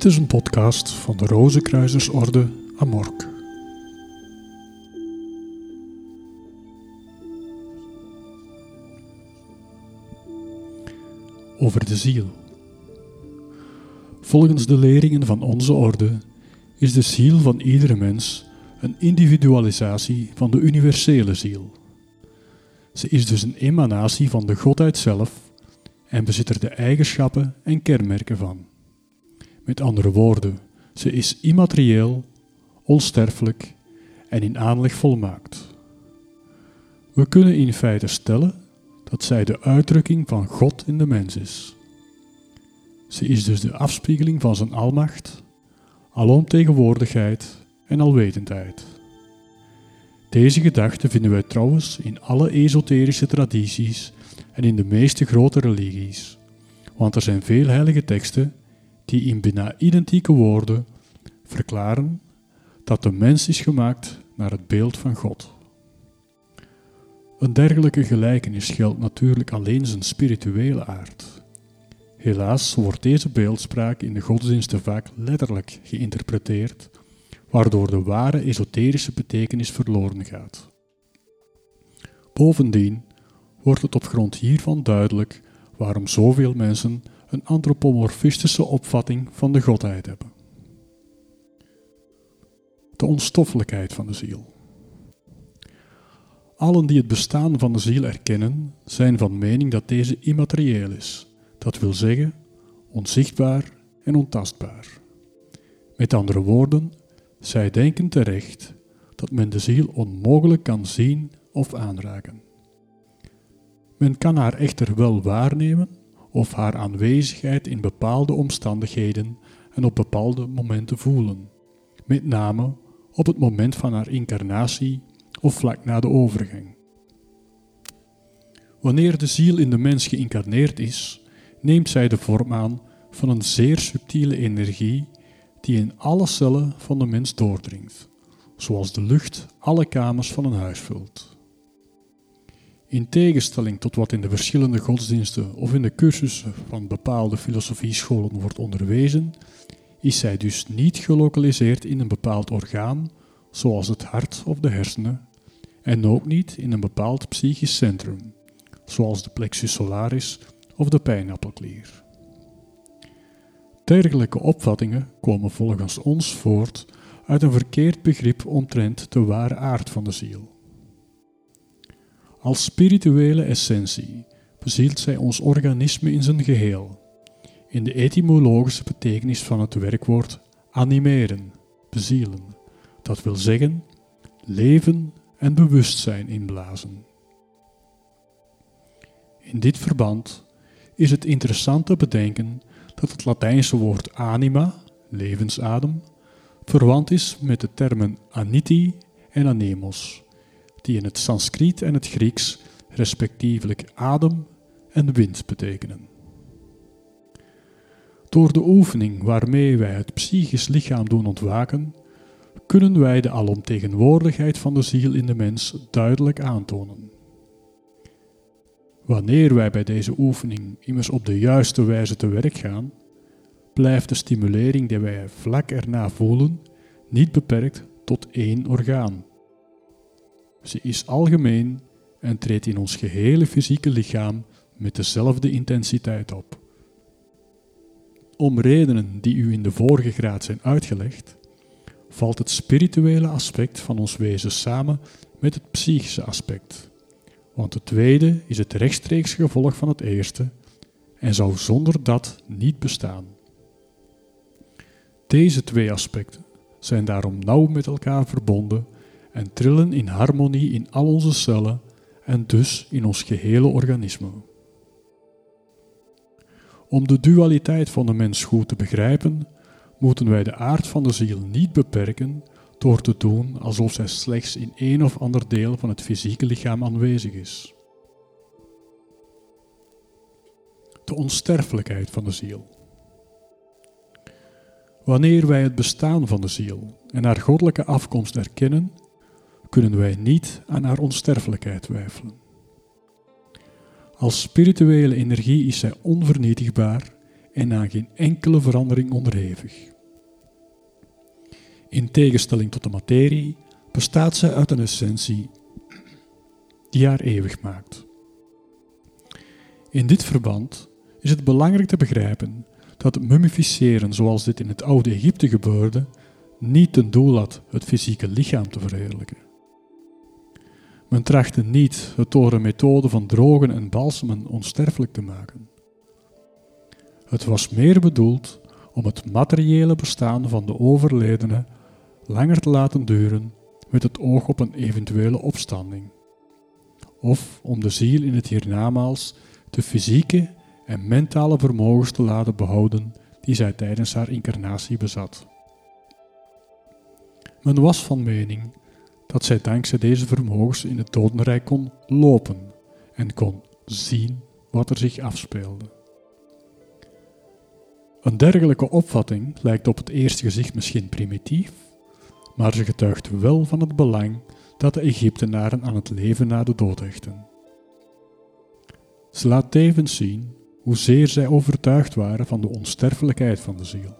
Dit is een podcast van de Rozenkruisersorde Amork. Over de ziel. Volgens de leringen van onze orde is de ziel van iedere mens een individualisatie van de universele ziel. Ze is dus een emanatie van de Godheid zelf en bezit er de eigenschappen en kenmerken van. Met andere woorden, ze is immaterieel, onsterfelijk en in aanleg volmaakt. We kunnen in feite stellen dat zij de uitdrukking van God in de mens is. Ze is dus de afspiegeling van zijn almacht, alomtegenwoordigheid en alwetendheid. Deze gedachte vinden wij trouwens in alle esoterische tradities en in de meeste grote religies, want er zijn veel heilige teksten die in bijna identieke woorden verklaren dat de mens is gemaakt naar het beeld van God. Een dergelijke gelijkenis geldt natuurlijk alleen zijn spirituele aard. Helaas wordt deze beeldspraak in de godsdiensten vaak letterlijk geïnterpreteerd, waardoor de ware esoterische betekenis verloren gaat. Bovendien wordt het op grond hiervan duidelijk waarom zoveel mensen een antropomorfistische opvatting van de godheid hebben. De onstoffelijkheid van de ziel. Allen die het bestaan van de ziel erkennen, zijn van mening dat deze immaterieel is, dat wil zeggen onzichtbaar en ontastbaar. Met andere woorden, zij denken terecht dat men de ziel onmogelijk kan zien of aanraken. Men kan haar echter wel waarnemen of haar aanwezigheid in bepaalde omstandigheden en op bepaalde momenten voelen, met name op het moment van haar incarnatie of vlak na de overgang. Wanneer de ziel in de mens geïncarneerd is, neemt zij de vorm aan van een zeer subtiele energie die in alle cellen van de mens doordringt, zoals de lucht alle kamers van een huis vult. In tegenstelling tot wat in de verschillende godsdiensten of in de cursussen van bepaalde filosofiescholen wordt onderwezen, is zij dus niet gelokaliseerd in een bepaald orgaan, zoals het hart of de hersenen, en ook niet in een bepaald psychisch centrum, zoals de plexus solaris of de pijnappelklier. Dergelijke opvattingen komen volgens ons voort uit een verkeerd begrip omtrent de ware aard van de ziel. Als spirituele essentie bezielt zij ons organisme in zijn geheel. In de etymologische betekenis van het werkwoord animeren, bezielen, dat wil zeggen leven en bewustzijn inblazen. In dit verband is het interessant te bedenken dat het Latijnse woord anima, levensadem, verwant is met de termen aniti en anemos, die in het Sanskriet en het Grieks respectievelijk adem en wind betekenen. Door de oefening waarmee wij het psychisch lichaam doen ontwaken, kunnen wij de alomtegenwoordigheid van de ziel in de mens duidelijk aantonen. Wanneer wij bij deze oefening immers op de juiste wijze te werk gaan, blijft de stimulering die wij vlak erna voelen niet beperkt tot één orgaan. Ze is algemeen en treedt in ons gehele fysieke lichaam met dezelfde intensiteit op. Om redenen die u in de vorige graad zijn uitgelegd, valt het spirituele aspect van ons wezen samen met het psychische aspect. Want het tweede is het rechtstreeks gevolg van het eerste en zou zonder dat niet bestaan. Deze twee aspecten zijn daarom nauw met elkaar verbonden en trillen in harmonie in al onze cellen en dus in ons gehele organisme. Om de dualiteit van de mens goed te begrijpen, moeten wij de aard van de ziel niet beperken door te doen alsof zij slechts in een of ander deel van het fysieke lichaam aanwezig is. De onsterfelijkheid van de ziel. Wanneer wij het bestaan van de ziel en haar goddelijke afkomst erkennen, kunnen wij niet aan haar onsterfelijkheid twijfelen. Als spirituele energie is zij onvernietigbaar en aan geen enkele verandering onderhevig. In tegenstelling tot de materie bestaat zij uit een essentie die haar eeuwig maakt. In dit verband is het belangrijk te begrijpen dat mummificeren zoals dit in het oude Egypte gebeurde, niet ten doel had het fysieke lichaam te verheerlijken. Men trachtte niet het door een methode van drogen en balsemen onsterfelijk te maken. Het was meer bedoeld om het materiële bestaan van de overledene langer te laten duren met het oog op een eventuele opstanding. Of om de ziel in het hiernamaals de fysieke en mentale vermogens te laten behouden die zij tijdens haar incarnatie bezat. Men was van mening dat zij dankzij deze vermogens in het dodenrijk kon lopen en kon zien wat er zich afspeelde. Een dergelijke opvatting lijkt op het eerste gezicht misschien primitief, maar ze getuigt wel van het belang dat de Egyptenaren aan het leven na de dood hechten. Ze laat tevens zien hoezeer zij overtuigd waren van de onsterfelijkheid van de ziel.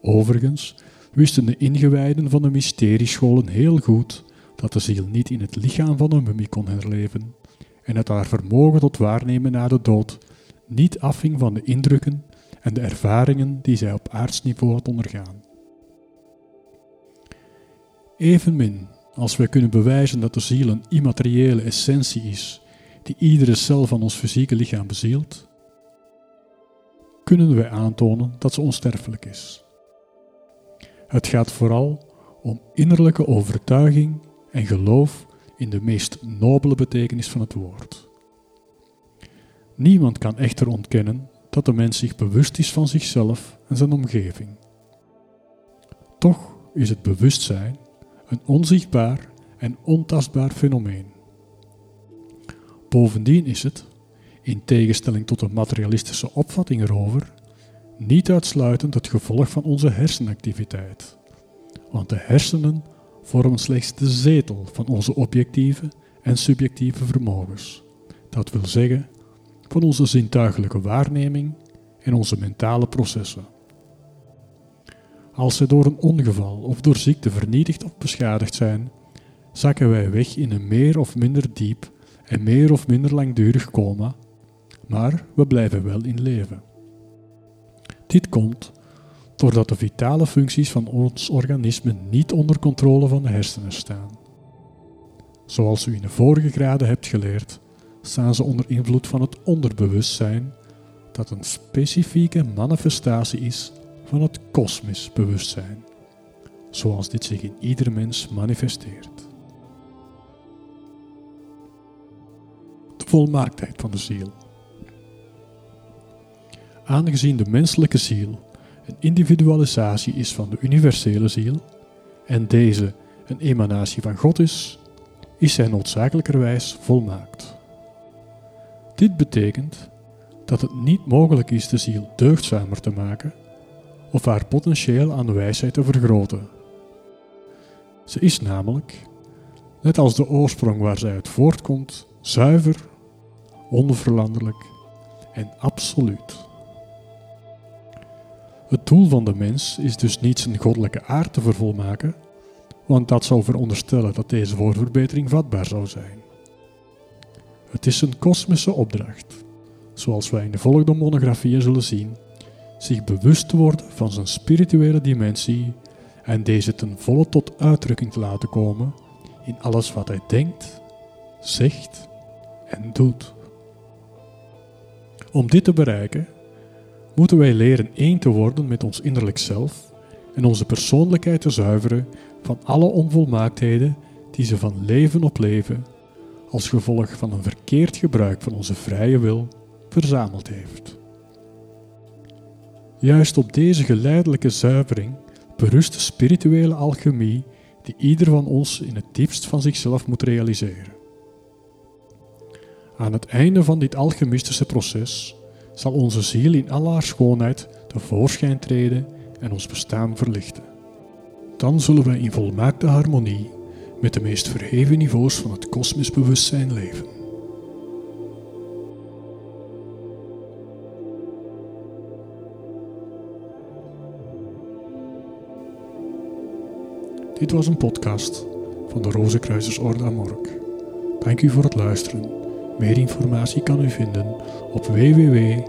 Overigens wisten de ingewijden van de mysteriescholen heel goed dat de ziel niet in het lichaam van een mummie kon herleven en dat haar vermogen tot waarnemen na de dood niet afhing van de indrukken en de ervaringen die zij op aardsniveau had ondergaan. Evenmin als wij kunnen bewijzen dat de ziel een immateriële essentie is die iedere cel van ons fysieke lichaam bezielt, kunnen wij aantonen dat ze onsterfelijk is. Het gaat vooral om innerlijke overtuiging en geloof in de meest nobele betekenis van het woord. Niemand kan echter ontkennen dat de mens zich bewust is van zichzelf en zijn omgeving. Toch is het bewustzijn een onzichtbaar en ontastbaar fenomeen. Bovendien is het, in tegenstelling tot een materialistische opvatting erover, niet uitsluitend het gevolg van onze hersenactiviteit. Want de hersenen vormen slechts de zetel van onze objectieve en subjectieve vermogens. Dat wil zeggen, van onze zintuigelijke waarneming en onze mentale processen. Als ze door een ongeval of door ziekte vernietigd of beschadigd zijn, zakken wij weg in een meer of minder diep en meer of minder langdurig coma, maar we blijven wel in leven. Dit komt doordat de vitale functies van ons organisme niet onder controle van de hersenen staan. Zoals u in de vorige graden hebt geleerd, staan ze onder invloed van het onderbewustzijn, dat een specifieke manifestatie is van het kosmisch bewustzijn, zoals dit zich in ieder mens manifesteert. De volmaaktheid van de ziel. Aangezien de menselijke ziel een individualisatie is van de universele ziel en deze een emanatie van God is, is zij noodzakelijkerwijs volmaakt. Dit betekent dat het niet mogelijk is de ziel deugdzamer te maken of haar potentieel aan wijsheid te vergroten. Ze is namelijk, net als de oorsprong waar zij uit voortkomt, zuiver, onveranderlijk en absoluut. Het doel van de mens is dus niet zijn goddelijke aard te vervolmaken, want dat zou veronderstellen dat deze voor verbetering vatbaar zou zijn. Het is een kosmische opdracht, zoals wij in de volgende monografieën zullen zien, zich bewust te worden van zijn spirituele dimensie en deze ten volle tot uitdrukking te laten komen in alles wat hij denkt, zegt en doet. Om dit te bereiken, moeten wij leren één te worden met ons innerlijk zelf en onze persoonlijkheid te zuiveren van alle onvolmaaktheden die ze van leven op leven, als gevolg van een verkeerd gebruik van onze vrije wil, verzameld heeft. Juist op deze geleidelijke zuivering berust de spirituele alchemie die ieder van ons in het diepst van zichzelf moet realiseren. Aan het einde van dit alchemistische proces zal onze ziel in al haar schoonheid tevoorschijn treden en ons bestaan verlichten. Dan zullen we in volmaakte harmonie met de meest verheven niveaus van het kosmisch bewustzijn leven. Dit was een podcast van de Rozenkruisers Orde Amork. Dank u voor het luisteren. Meer informatie kan u vinden op www.amork.nl